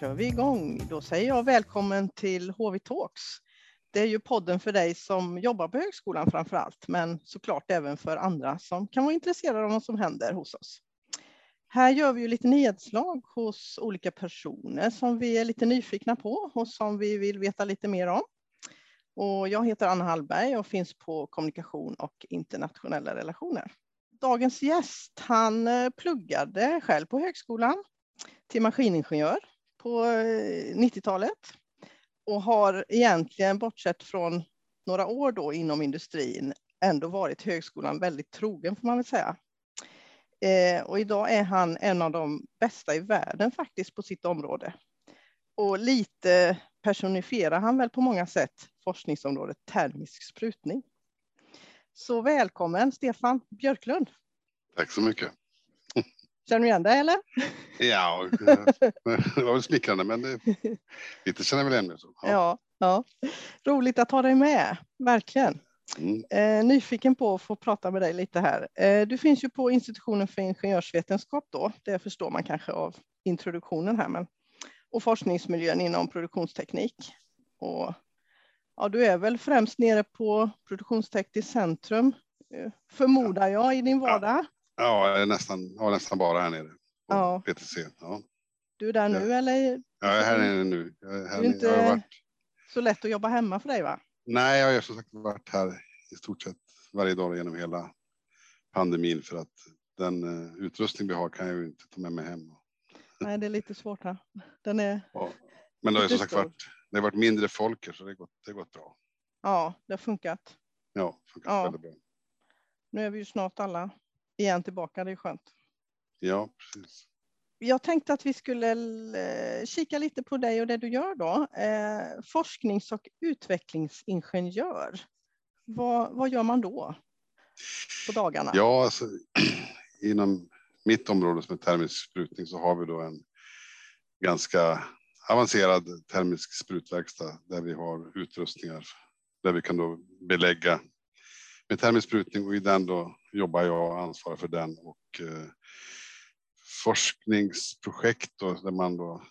kör vi igång. Då säger jag välkommen till HV Talks. Det är ju podden för dig som jobbar på högskolan framför allt, men såklart även för andra som kan vara intresserade av vad som händer hos oss. Här gör vi ju lite nedslag hos olika personer som vi är lite nyfikna på och som vi vill veta lite mer om. Och jag heter Anna Hallberg och finns på kommunikation och internationella relationer. Dagens gäst, han eh, pluggade själv på högskolan till maskiningenjör på eh, 90-talet och har egentligen, bortsett från några år då inom industrin, ändå varit högskolan väldigt trogen får man väl säga. Eh, och idag är han en av de bästa i världen faktiskt på sitt område. Och lite personifierar han väl på många sätt forskningsområdet termisk sprutning. Så välkommen Stefan Björklund. Tack så mycket. Känner du igen dig eller? Ja, det var väl smickrande men det, lite känner jag väl igen mig. Ja. ja. Ja, Roligt att ha dig med, verkligen. Mm. Eh, nyfiken på att få prata med dig lite här. Eh, du finns ju på institutionen för ingenjörsvetenskap då, det förstår man kanske av introduktionen här, men, och forskningsmiljön inom produktionsteknik. Och, ja, du är väl främst nere på produktionstekniskt centrum, eh, förmodar jag, i din vardag? Ja, jag är nästan, ja, nästan bara här nere ja. PTC. Ja. Du är där nu ja. eller? Ja, jag är här nere nu. Jag är, här det är inte varit... så lätt att jobba hemma för dig va? Nej, jag har som sagt varit här i stort sett varje dag genom hela pandemin för att den uh, utrustning vi har kan jag ju inte ta med mig hem. Nej, det är lite svårt här. Den är. Ja. Men det har som sagt varit, det har varit mindre folk så det har gått, det har gått bra. Ja, det har funkat. Ja, funkat ja. väldigt bra. Nu är vi ju snart alla igen tillbaka, det är skönt. Ja, precis. Jag tänkte att vi skulle eh, kika lite på dig och det du gör då. Eh, forsknings och utvecklingsingenjör. Vad, vad gör man då på dagarna? Ja, alltså, inom mitt område som är termisk sprutning så har vi då en ganska avancerad termisk sprutverkstad där vi har utrustningar där vi kan då belägga med termisk sprutning och i den då jobbar jag och ansvarar för den och eh, forskningsprojekt då, där man då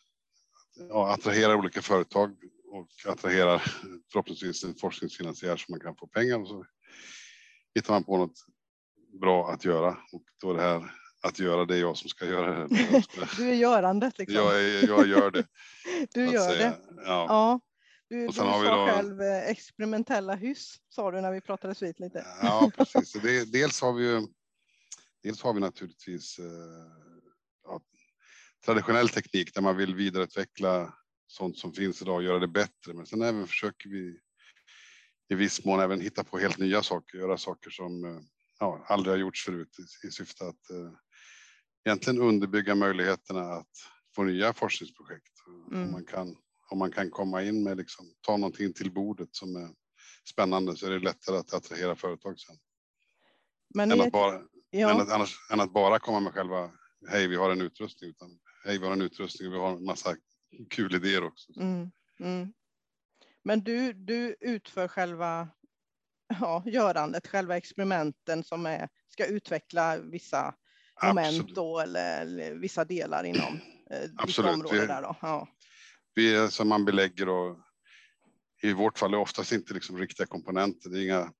ja, attraherar olika företag och attraherar förhoppningsvis en forskningsfinansiär som man kan få pengar och så hittar man på något bra att göra och då det här att göra det är jag som ska göra det. du är görandet liksom. Jag, är, jag gör det. du gör säga. det. Ja. ja. Du, och sen du har vi sa då... själv eh, experimentella hyss, sa du när vi pratade vid lite. Ja, precis. Det, dels har vi ju, dels har vi naturligtvis eh, ja, traditionell teknik där man vill vidareutveckla sånt som finns idag och göra det bättre. Men sen även försöker vi i viss mån även hitta på helt nya saker, göra saker som eh, ja, aldrig har gjorts förut i, i syfte att eh, egentligen underbygga möjligheterna att få nya forskningsprojekt. Mm. Om man kan om man kan komma in med liksom, ta någonting till bordet som är spännande så är det lättare att attrahera företag sen. Men än, att bara, ja. än, att, annars, än att bara komma med själva, hej vi har en utrustning, utan hej vi har en utrustning och vi har en massa kul idéer också. Mm, mm. Men du, du utför själva ja, görandet, själva experimenten som är, ska utveckla vissa moment då, eller, eller, vissa delar inom eh, Absolut. ditt område. Där då. Ja vi, som man belägger och i vårt fall är oftast inte liksom riktiga komponenter. Det är inga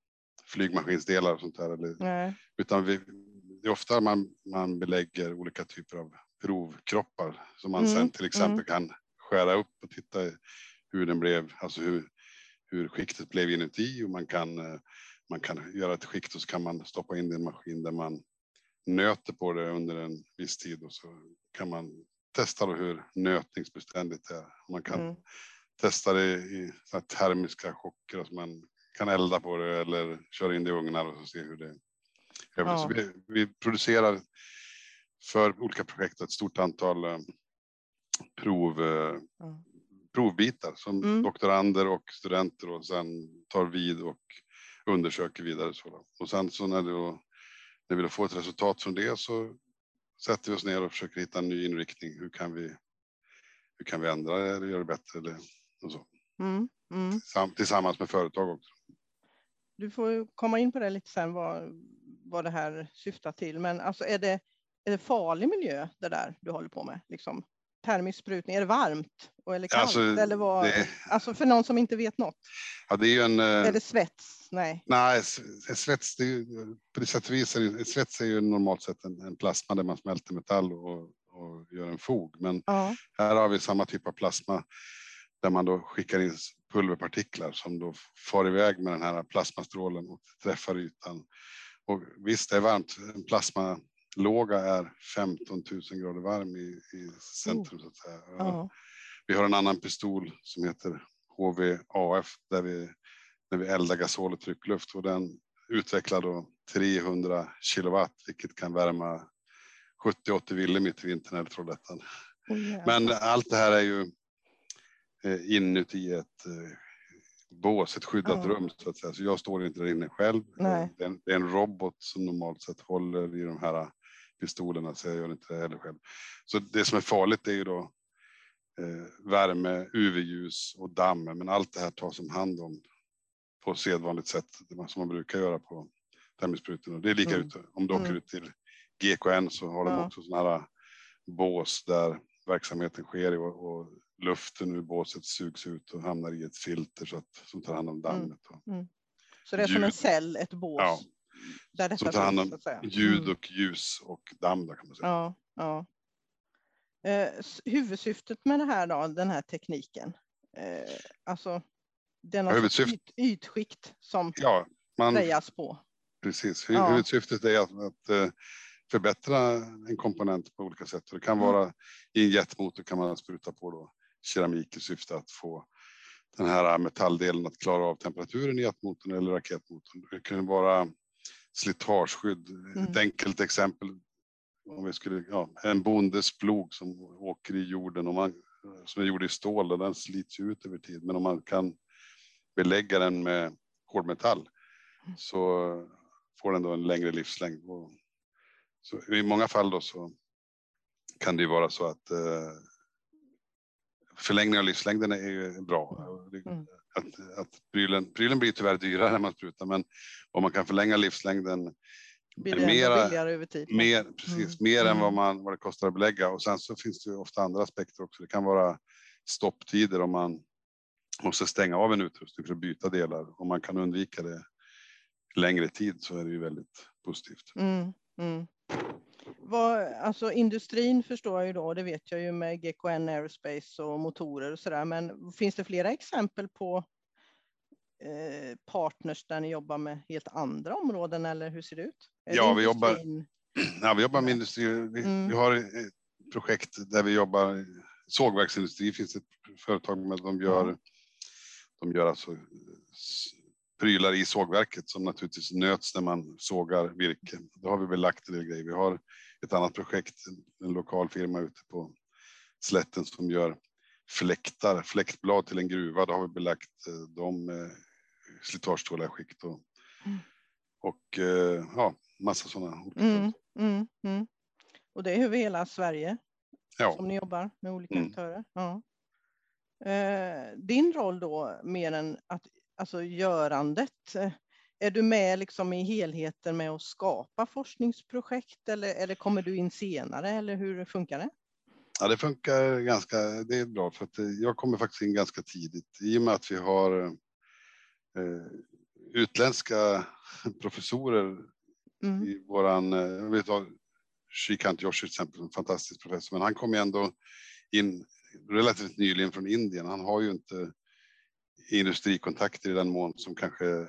flygmaskinsdelar och sånt där. Eller, utan vi, det är ofta man, man belägger olika typer av provkroppar som man mm. sen till exempel mm. kan skära upp och titta hur den blev, alltså hur, hur skiktet blev inuti och man kan, man kan göra ett skikt och så kan man stoppa in det i en maskin där man nöter på det under en viss tid och så kan man testa då hur nötningsbeständigt det är. Man kan mm. testa det i termiska chocker, alltså man kan elda på det eller köra in det i ugnar och se hur det ja. vi, vi, producerar för olika projekt ett stort antal eh, prov, mm. provbitar som mm. doktorander och studenter och sen tar vid och undersöker vidare. Så och sen så när, det, när vi får ett resultat från det så sätter vi oss ner och försöker hitta en ny inriktning. Hur kan vi, hur kan vi ändra det eller göra det bättre? Eller, och så. Mm, mm. Tillsammans med företag också. Du får komma in på det lite sen vad, vad det här syftar till. Men alltså är det, är det farlig miljö det där du håller på med? Liksom? Termisk sprutning? Är det varmt eller kallt? Alltså, eller vad? Det... alltså för någon som inte vet något. Ja, det är ju en... Är det svets? Nej. Nej, svets, det är, på det sätt och vis är svets är ju normalt sett en, en plasma där man smälter metall och, och gör en fog. Men ja. här har vi samma typ av plasma där man då skickar in pulverpartiklar som då far iväg med den här plasmastrålen och träffar ytan. Och visst, det är varmt. En plasmalåga är 15 000 grader varm i, i centrum. Oh. Så att säga. Ja. Vi har en annan pistol som heter HVAF där vi, när vi eldar gasol och tryckluft och den utvecklar då 300 kilowatt, vilket kan värma 70-80 ville mitt i vintern eller Trollhättan. Oh, Men allt det här är ju eh, inuti ett eh, bås, ett skyddat oh. rum så att säga. Så jag står inte där inne själv. Det, är en, det är en robot som normalt sett håller i de här pistolerna, så jag gör inte det heller själv. Så det som är farligt är ju då eh, värme, UV-ljus och damm, men allt det här tas om hand om på sedvanligt sätt som man brukar göra på termisprutorna. Det är lika mm. ut om du åker mm. ut till GKN så har de ja. också sådana här bås där verksamheten sker och, och luften ur båset sugs ut och hamnar i ett filter så att, som tar hand om mm. dammet. Mm. Mm. Så det är ljud. som en cell, ett bås? Ja. Där detta som tar hand om ljud mm. och ljus och damm kan man säga. Ja, ja. Eh, huvudsyftet med det här då, den här tekniken, eh, alltså den har Huvudsyft... yt, ytskikt som ja, man, prejas på. Precis, ja. huvudsyftet är att, att eh, förbättra en komponent på olika sätt. det kan mm. vara i en jetmotor kan man spruta på då keramik i syfte att få den här metalldelen att klara av temperaturen i jetmotorn eller raketmotorn. Det kan vara slitageskydd. Mm. Ett enkelt exempel om vi skulle, ja, en bondes plog som åker i jorden och man, som är gjord i stål och den slits ut över tid. Men om man kan belägga den med hårdmetall mm. så får den då en längre livslängd. Så I många fall då så kan det ju vara så att eh, förlängning av livslängden är ju bra. Mm. Att, att prylen, prylen blir tyvärr dyrare när man sprutar, men om man kan förlänga livslängden blir det mera, billigare över tid. Mer, precis, mm. mer än vad, mm. man, vad det kostar att belägga. Och sen så finns det ju ofta andra aspekter också. Det kan vara stopptider om man måste stänga av en utrustning för att byta delar. Om man kan undvika det längre tid så är det ju väldigt positivt. Mm. Mm. Vad, alltså industrin förstår jag ju då, det vet jag ju med GKN Aerospace och motorer och sådär, men finns det flera exempel på eh, partners där ni jobbar med helt andra områden eller hur ser det ut? Är ja, vi jobbar, ja, vi jobbar med industri. Vi, mm. vi har ett projekt där vi jobbar, sågverksindustri finns ett företag med, de gör, mm. de gör alltså prylar i sågverket som naturligtvis nöts när man sågar virke. Då har vi väl lagt en del grejer. Vi har ett annat projekt, en lokal firma ute på slätten som gör fläktar, fläktblad till en gruva. Då har vi belagt eh, dem med slitageståliga skikt och, mm. och eh, ja, massa sådana. Mm, mm, mm, och det är över hela Sverige ja. som ni jobbar med olika mm. aktörer. Ja. Eh, din roll då, mer än att alltså görandet. Är du med liksom i helheten med att skapa forskningsprojekt eller, eller kommer du in senare eller hur funkar det? Ja, det funkar ganska, det är bra för att eh, jag kommer faktiskt in ganska tidigt i och med att vi har eh, utländska professorer mm. i våran, jag vet Shrikant Joshi till exempel, en fantastisk professor, men han kom ju ändå in relativt nyligen från Indien. Han har ju inte industrikontakter i den mån som kanske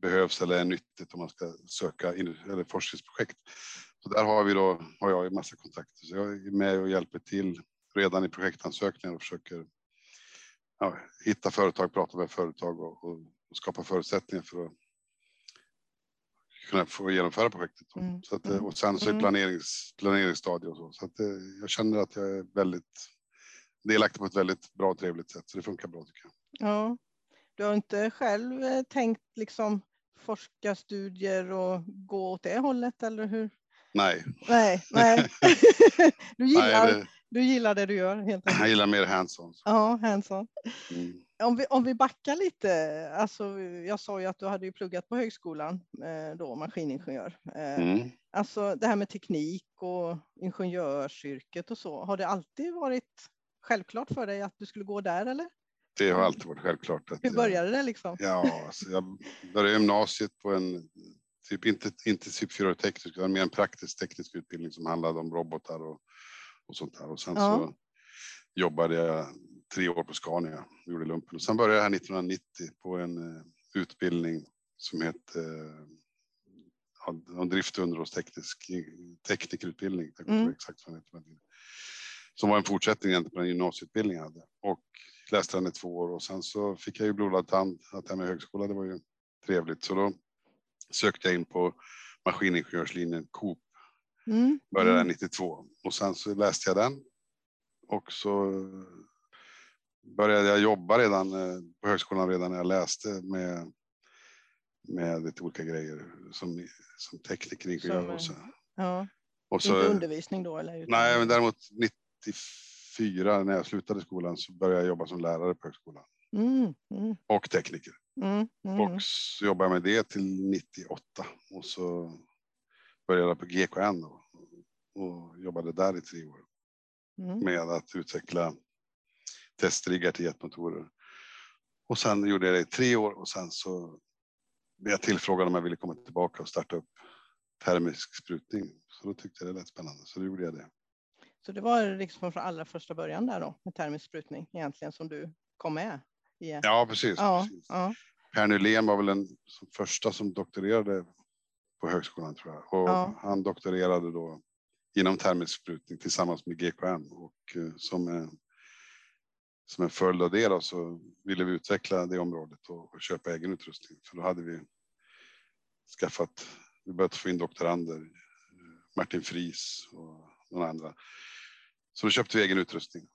behövs eller är nyttigt om man ska söka eller forskningsprojekt. Så där har vi då, har jag en massa kontakter, så jag är med och hjälper till redan i projektansökningar och försöker ja, hitta företag, prata med företag och, och, och, skapa förutsättningar för att kunna få genomföra projektet. Mm. Så att, mm. och sen så är mm. planerings, planeringsstadiet och så. Så att, eh, jag känner att jag är väldigt delaktig på ett väldigt bra och trevligt sätt, så det funkar bra tycker jag. Ja, du har inte själv eh, tänkt liksom forskarstudier och gå åt det hållet eller hur? Nej. Nej, nej. du, gillar, nej, det... du gillar det du gör helt enkelt. Jag gillar mer hands-on. Ja, hands-on. Mm. Om, vi, om vi backar lite, alltså jag sa ju att du hade ju pluggat på högskolan eh, då, maskiningenjör. Eh, mm. alltså det här med teknik och ingenjörsyrket och så, har det alltid varit självklart för dig att du skulle gå där eller? Det har alltid varit självklart. Hur började det liksom? Ja, alltså jag började gymnasiet på en typ inte, inte typ fyrateknisk utan mer en praktisk teknisk utbildning som handlade om robotar och, och sånt där. Och sen ja. så jobbade jag tre år på Scania, gjorde lumpen. Och sen började jag här 1990 på en uh, utbildning som heter uh, drift och underhållsteknisk teknikerutbildning. Jag mm. exakt vad heter. Som var en fortsättning på den gymnasieutbildning jag hade. Och läste den i två år och sen så fick jag ju blodad tand att det med högskola, det var ju trevligt. Så då sökte jag in på maskiningenjörslinjen Coop. Mm. Började mm. 92 och sen så läste jag den. Och så började jag jobba redan eh, på högskolan redan när jag läste med, med lite olika grejer som, som tekniker, ingenjör och så. Ja. Och så, Inte undervisning då? Eller? Nej, men däremot 94 när jag slutade skolan så började jag jobba som lärare på högskolan. Mm, mm. Och tekniker. Mm, mm, och så jobbade jag med det till 98 och så började jag på GKN då, och jobbade där i tre år mm. med att utveckla testriggar till jetmotorer. Och sen gjorde jag det i tre år och sen så blev jag tillfrågad om jag ville komma tillbaka och starta upp termisk sprutning. Så då tyckte jag det lät spännande, så då gjorde jag det. Så det var liksom från allra första början där då med termisk sprutning egentligen som du kom med? I... Ja, precis. Ja, precis. Ja. Per Nylén var väl den första som doktorerade på högskolan tror jag. Och ja. han doktorerade då inom termisk sprutning tillsammans med GKN och eh, som en, som en följd av det då, så ville vi utveckla det området och, och köpa egen utrustning. För då hade vi skaffat, vi började få in doktorander, eh, Martin Fries och några andra. Så då köpte vi egen utrustning.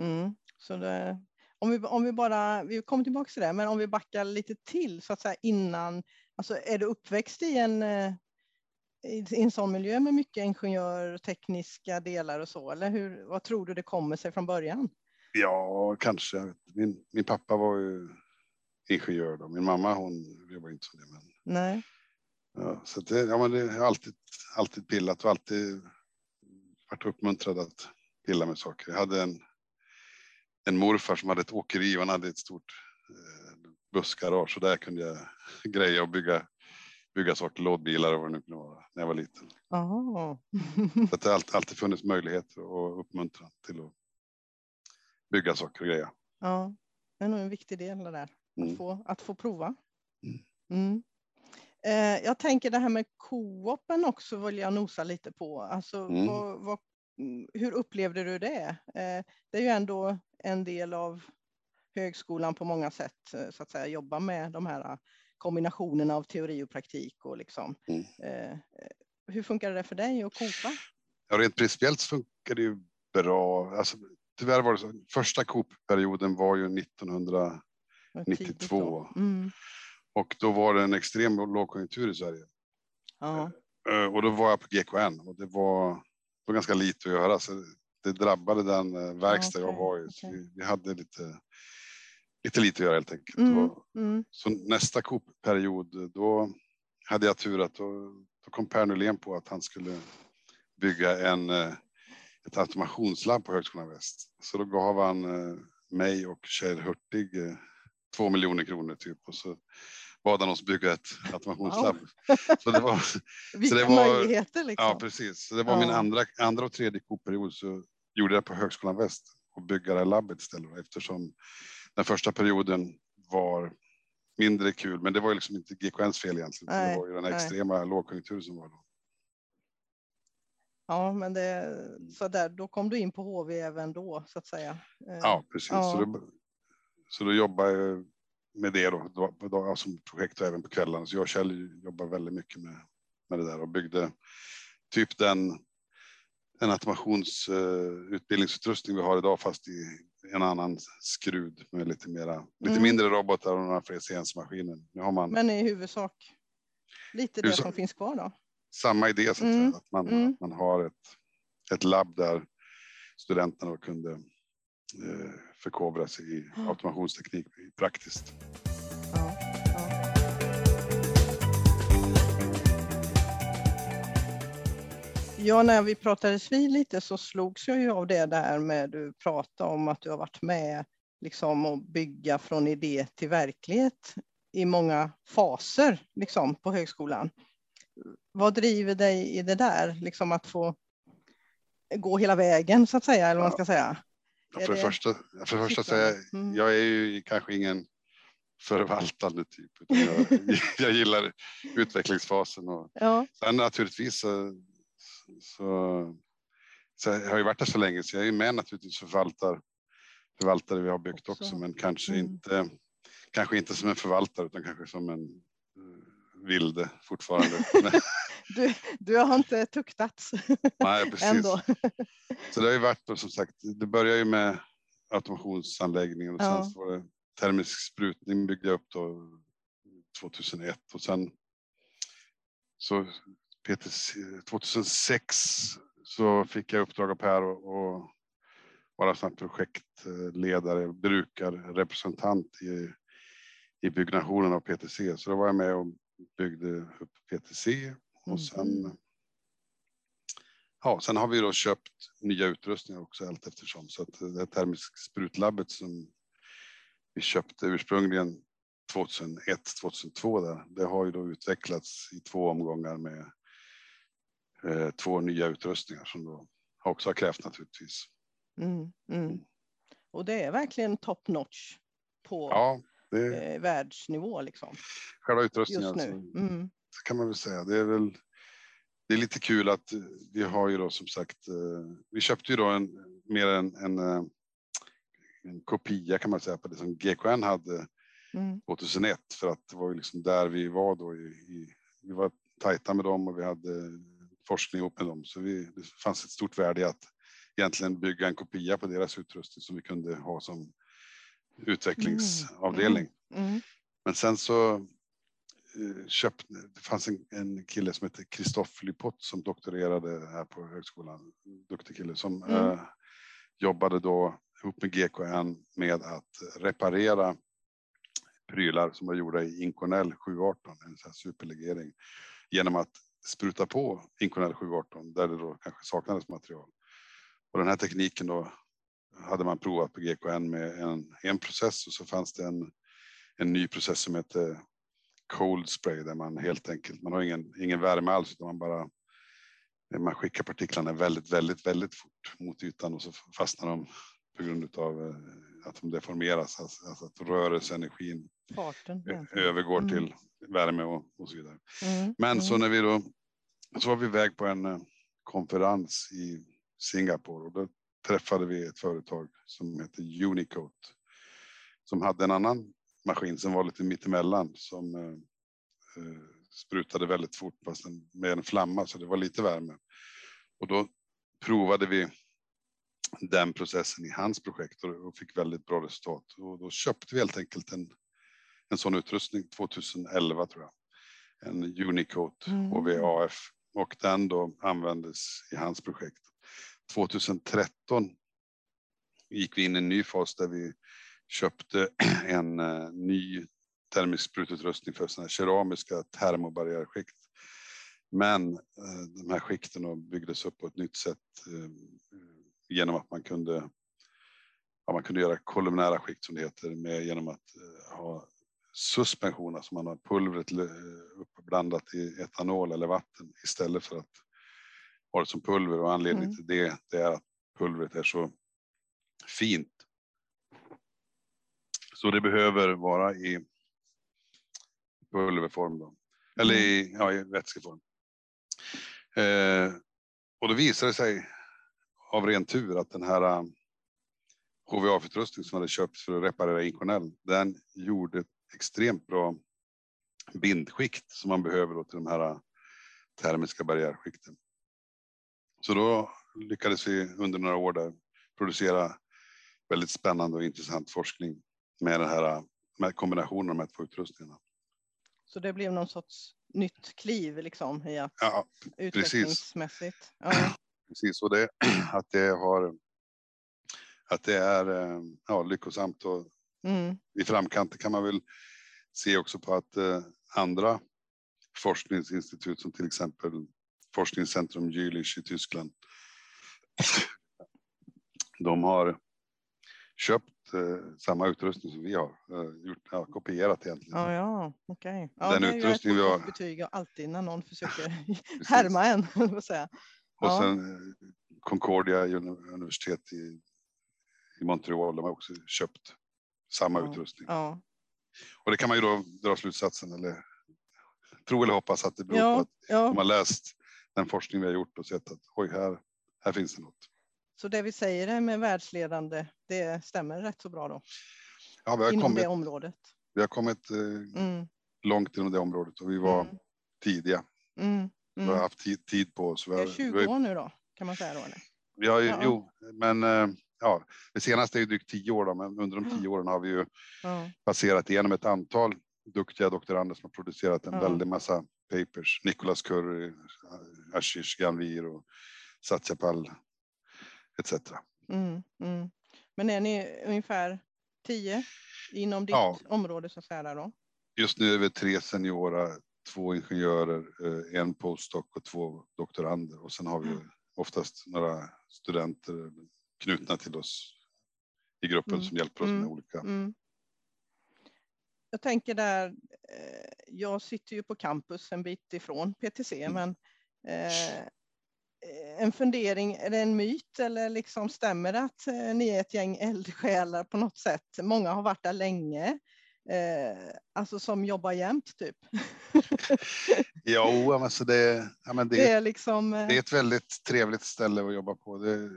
Mm, så det, om vi, om vi bara, vi kommer tillbaka till det, men om vi backar lite till så att säga innan, alltså är du uppväxt i en, eh, i en sån miljö med mycket ingenjör, tekniska delar och så, eller hur, vad tror du det kommer sig från början? Ja, kanske. Min, min pappa var ju ingenjör då. Min mamma hon jobbar inte som det. Men... Nej. Ja, så det, ja, men det har alltid, alltid pillat och alltid varit uppmuntrad att pilla med saker. Jag hade en en morfar som hade ett åkeri och han hade ett stort eh, bussgarage och där kunde jag greja och bygga, bygga saker, lådbilar och vad det nu kunde vara när jag var liten. Oh. så det har alltid, alltid funnits möjligheter och uppmuntran till att bygga saker och greja. Ja, det är nog en viktig del det där, mm. att, få, att få prova. Mm. Mm. Eh, jag tänker det här med co-open också vill jag nosa lite på. Alltså, mm. vad, vad, hur upplevde du det? Eh, det är ju ändå en del av högskolan på många sätt, eh, så att säga, jobba med de här kombinationerna av teori och praktik och liksom. Mm. Hur funkar det för dig att kopa? Ja, rent principiellt funkar det ju bra. Alltså, tyvärr var det så. Första Coop-perioden var ju 1992 mm. Och då var det en extrem lågkonjunktur i Sverige. Ja. Och då var jag på GKN och det var, det var ganska lite att göra. Så det drabbade den eh, verkstad okay, jag var i. Okay. Vi, vi, hade lite, lite lite att göra helt enkelt. Mm, och, mm. Så nästa Coop-period, då hade jag tur att då, då kom Per Nylén på att han skulle bygga en, eh, ett automationslabb på Högskolan Väst. Så då gav han eh, mig och Kjell Hurtig två miljoner kronor typ och så bad han oss bygga ett automationslabb. Wow. Så det var, Vilka så det var, möjligheter liksom. Ja, precis. Så det var ja. min andra, andra och tredje Coop-period så gjorde jag på Högskolan Väst och bygga det här labbet istället eftersom den första perioden var mindre kul, men det var ju liksom inte GKNs fel egentligen. Nej, det var ju den extrema lågkonjunkturen som var då. Ja, men det, så där, då kom du in på HV även då så att säga. Ja, precis. Ja. Så, då, så då jobbade jag med det då, då, då, som projekt och även på kvällarna. Så jag och Kjell jobbar väldigt mycket med, med det där och byggde typ den en automationsutbildningsutrustning vi har idag fast i en annan skrud med lite mera, lite mm. mindre robotar och några fler CNC-maskiner. Nu har man. Men i huvudsak lite det som finns kvar då? Samma idé så att, mm. att man, mm. man har ett, ett labb där studenterna kunde eh, förkovra sig i automationsteknik praktiskt. Ja, när vi pratades vid lite så slogs jag ju av det där med du pratade om att du har varit med liksom att bygga från idé till verklighet i många faser liksom, på högskolan. Vad driver dig i det där, liksom att få gå hela vägen så att säga, eller vad man ska säga? För, det första, för det första säga, mm. jag är ju kanske ingen förvaltande typ. Jag, jag, gillar utvecklingsfasen och ja. sen naturligtvis så, så, så jag har ju varit där så länge så jag är med naturligtvis förvaltar förvaltare vi har byggt också, också men kanske mm. inte kanske inte som en förvaltare utan kanske som en vilde fortfarande. du, du har inte tuktats. Nej, precis. Ändå. så det har ju varit som sagt, det börjar ju med automationsanläggningen och ja. sen så var det termisk sprutning byggde jag upp då 2001 och sen så PTC, 2006 så fick jag uppdrag av Per och, vara som projektledare, brukarrepresentant i, i byggnationen av PTC. Så då var jag med och byggde upp PTC och sen mm. Ja, sen har vi då köpt nya utrustningar också allt eftersom så att det termisk sprutlabbet som vi köpte ursprungligen 2001, 2002 där, det har ju då utvecklats i två omgångar med eh, två nya utrustningar som då också har krävt naturligtvis. Mm, mm. Och det är verkligen top notch på ja, det... eh, världsnivå liksom. Själva utrustningen just nu. Alltså, mm. kan man väl säga. Det är väl det är lite kul att vi har ju då som sagt, eh, vi köpte ju då en, mer en, en eh, en kopia kan man säga på det som GKN hade mm. 2001 för att det var ju liksom där vi var då. I, i, vi var tajta med dem och vi hade forskning ihop med dem så vi, det fanns ett stort värde i att egentligen bygga en kopia på deras utrustning som vi kunde ha som utvecklingsavdelning. Mm. Mm. Men sen så eh, köpte, det fanns en, en kille som hette Christophe Lipott som doktorerade här på högskolan, duktig kille som mm. eh, jobbade då ihop med GKN med att reparera prylar som var gjorda i Inconel 718, en sån superlegering, genom att spruta på Inconel 718 där det då kanske saknades material. Och den här tekniken då hade man provat på GKN med en, en process och så fanns det en, en ny process som heter cold spray där man helt enkelt, man har ingen, ingen värme alls utan man bara man skickar partiklarna väldigt, väldigt, väldigt fort mot ytan och så fastnar de på grund av eh, att de deformeras, alltså, alltså att rörelseenergin Farten, övergår mm. till värme och, och så vidare. Mm. Men så mm. när vi då så var vi iväg på en eh, konferens i Singapore och då träffade vi ett företag som heter Unicoat som hade en annan maskin som var lite mittemellan som eh, eh sprutade väldigt fort fast med en flamma så det var lite värme. Och då provade vi den processen i hans projekt och fick väldigt bra resultat. Och då köpte vi helt enkelt en, en sån utrustning 2011 tror jag. En Unicoat mm. HVAF och den då användes i hans projekt. 2013 gick vi in i en ny fas där vi köpte en eh, ny termisk sprututrustning för sådana keramiska termobarriärskikt. Men eh, de här skikten byggdes upp på ett nytt sätt eh, genom att man kunde, ja, man kunde göra kolumnära skikt som det heter med, genom att ha suspension, alltså man har pulvret uppblandat i etanol eller vatten istället för att ha det som pulver och anledningen mm. till det, det är att pulvret är så fint. Så det behöver vara i pulverform då. Eller i, mm. ja, i vätskeform. Eh, och då visade det sig av ren tur att den här HVA-utrustning som hade köpts för att reparera Inconel, den gjorde ett extremt bra bindskikt som man behöver då till de här termiska barriärskikten. Så då lyckades vi under några år där producera väldigt spännande och intressant forskning med den här med kombinationen av de här två utrustningarna. Så det blev någon sorts nytt kliv liksom i att ja, utvecklingsmässigt? Ja precis. Och det, att det har att det är eh, ja, lyckosamt och mm. i framkant kan man väl se också på att eh, andra forskningsinstitut som till exempel forskningscentrum Jülich i Tyskland. De har köpt eh, samma utrustning som vi har, eh, gjort, ja, kopierat egentligen. Ja, ja, okej. Okay. Ja, Den det utrustning vi har. betyg alltid när någon försöker härma en. säga. Och ja. sen eh, Concordia universitet i, i Montreal, de har också köpt samma ja. utrustning. Ja. Och det kan man ju då dra slutsatsen eller tro eller hoppas att det beror ja, på att ja. de har läst den forskning vi har gjort och sett att oj, här, här finns det något. Så det vi säger är med världsledande, det stämmer rätt så bra då? Ja, vi har inom kommit, det området? Vi har kommit eh, mm. långt inom det området och vi var mm. tidiga. Mm. Vi har mm. haft tid, tid på oss. Vi är 20 vi har, år nu då, kan man säga då? Eller? Vi har, ja. Jo, men eh, ja, det senaste är ju drygt tio år, då, men under de tio åren har vi ju passerat igenom ett antal duktiga doktorander som har producerat en väldig massa papers. Nicholas Curry, Ashish Ganvir och Satyapal etc. Mm, mm. Men är ni ungefär tio inom ditt ja. område så att säga då? Just nu är vi tre seniora, två ingenjörer, eh, en postdoc och två doktorander och sen har vi mm. oftast några studenter knutna till oss i gruppen mm. som hjälper oss med mm. olika. Mm. Jag tänker där, eh, jag sitter ju på campus en bit ifrån PTC, men eh, en fundering, är det en myt eller liksom stämmer det att eh, ni är ett gäng eldsjälar på något sätt? Många har varit där länge, eh, alltså som jobbar jämt typ. jo, alltså det, ja, men det, det, är liksom, eh, det är ett väldigt trevligt ställe att jobba på. Det,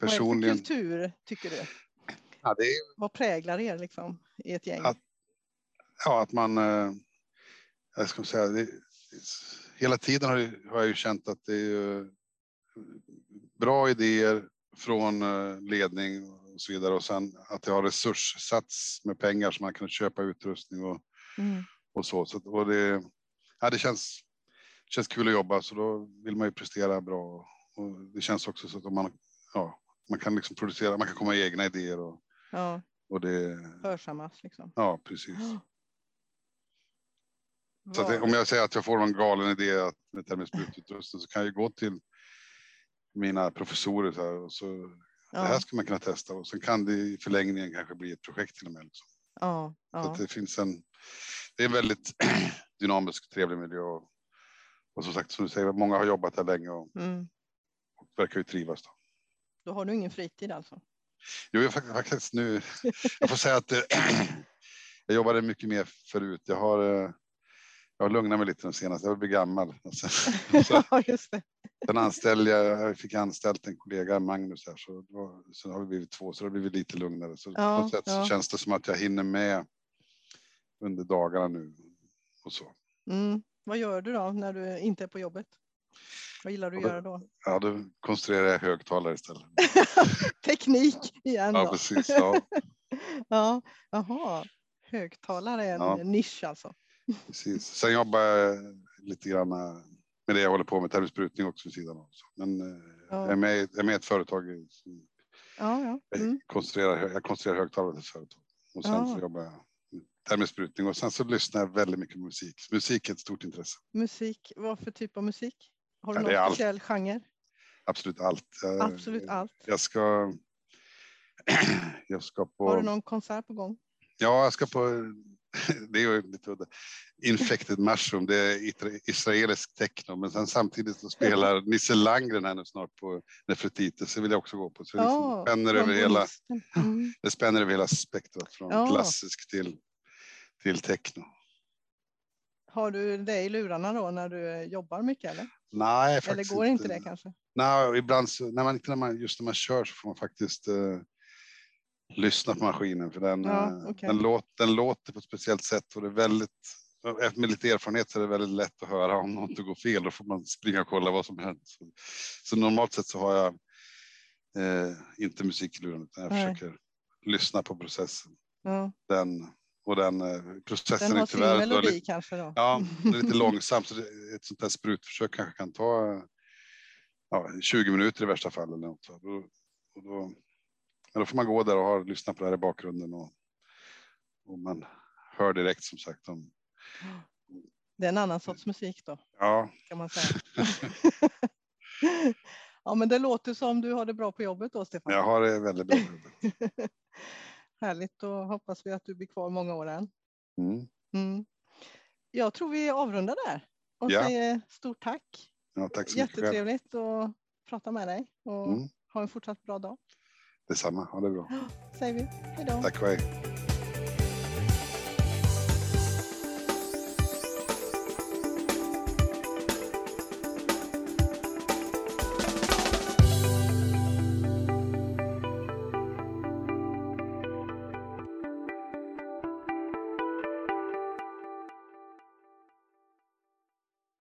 personligen. Vad är det för kultur tycker du? Ja, det är, Vad präglar er liksom i ett gäng? Att, ja, att man, eh, jag ska säga, det, hela tiden har, jag, har jag ju känt att det är bra idéer från eh, ledning och så vidare och sen att det har resurssats med pengar så man kan köpa utrustning och, mm. och så. så och det, ja, det känns, känns kul att jobba så då vill man ju prestera bra och det känns också så att man, ja, man kan liksom producera, man kan komma med egna idéer och, ja. och det. Hörsammas liksom. Ja, precis. Så att, om jag säger att jag får någon galen idé att med termisbrututrustning så kan jag gå till mina professorer så här, och så ja. det här ska man kunna testa och sen kan det i förlängningen kanske bli ett projekt till och med. Liksom. Ja, ja. Så det finns en. Det är en väldigt dynamisk, trevlig miljö och, och som sagt som du säger, många har jobbat här länge och, mm. och verkar ju trivas. Då. då har du ingen fritid alltså? Jo, jag faktiskt nu. Jag får säga att jag jobbade mycket mer förut. Jag har eh, jag har lugnat mig lite den senaste, jag blir gammal. Sen, ja, just det. Sen anställde jag, jag fick anställt en kollega, Magnus, här, så då, sen har vi blivit två, så det har blivit lite lugnare. Så ja, på något sätt ja. så känns det som att jag hinner med under dagarna nu och så. Mm. Vad gör du då när du inte är på jobbet? Vad gillar du att göra då? Ja, då konstruerar jag högtalare istället. Teknik igen. Ja, precis. Ja. ja, jaha. Högtalare är en ja. nisch alltså. Precis. Sen jobbar jag lite grann med det jag håller på med, termisprutning också vid sidan av. Men eh, ja. jag, är med, jag är med i ett företag. Som ja, ja. Mm. Jag, konstruerar, jag konstruerar högtalare till företag och sen så jobbar jag termisprutning och sen så lyssnar jag väldigt mycket på musik. Musik är ett stort intresse. Musik, vad för typ av musik? Har du någon speciell allt. genre? Absolut allt. Absolut allt. Jag ska. jag ska på. Har du någon konsert på gång? Ja, jag ska på det är ju lite udda. Infected Mushroom, det är israelisk techno, men sen samtidigt så spelar Nisse Landgren här nu snart på Nefertiti, så vill jag också gå på. Så det, oh, spänner över hela, mm. det spänner över hela spektrat från oh. klassisk till, till techno. Har du det i lurarna då när du jobbar mycket eller? Nej, Eller går inte det kanske? Nej, ibland så, när man, när man, just när man kör så får man faktiskt eh, lyssna på maskinen för den, ja, eh, okay. den, låt, den låter på ett speciellt sätt och det är väldigt med lite erfarenhet så är det väldigt lätt att höra om något går fel. Då får man springa och kolla vad som hänt. Så, så normalt sett så har jag eh, inte musik i luren utan jag Nej. försöker lyssna på processen. Ja. Den och den eh, processen den har är tyvärr sin melodi lite, kanske då. Ja, det är lite långsamt så det, ett sånt här sprutförsök kanske kan ta ja, 20 minuter i värsta fall eller något. Och då, och då men då får man gå där och ha, lyssna på det här i bakgrunden och, och man hör direkt som sagt om. Det är en annan sorts musik då. Ja. Kan man säga. ja, men det låter som du har det bra på jobbet då, Stefan. Jag har det väldigt bra på jobbet. Härligt, då hoppas vi att du blir kvar många år än. Mm. Mm. Jag tror vi avrundar där och ja. säger stort tack. Ja, tack så Jättetrevligt att prata med dig och mm. ha en fortsatt bra dag. Detsamma, ha det bra. Säger vi. Hej då. Tack och hej.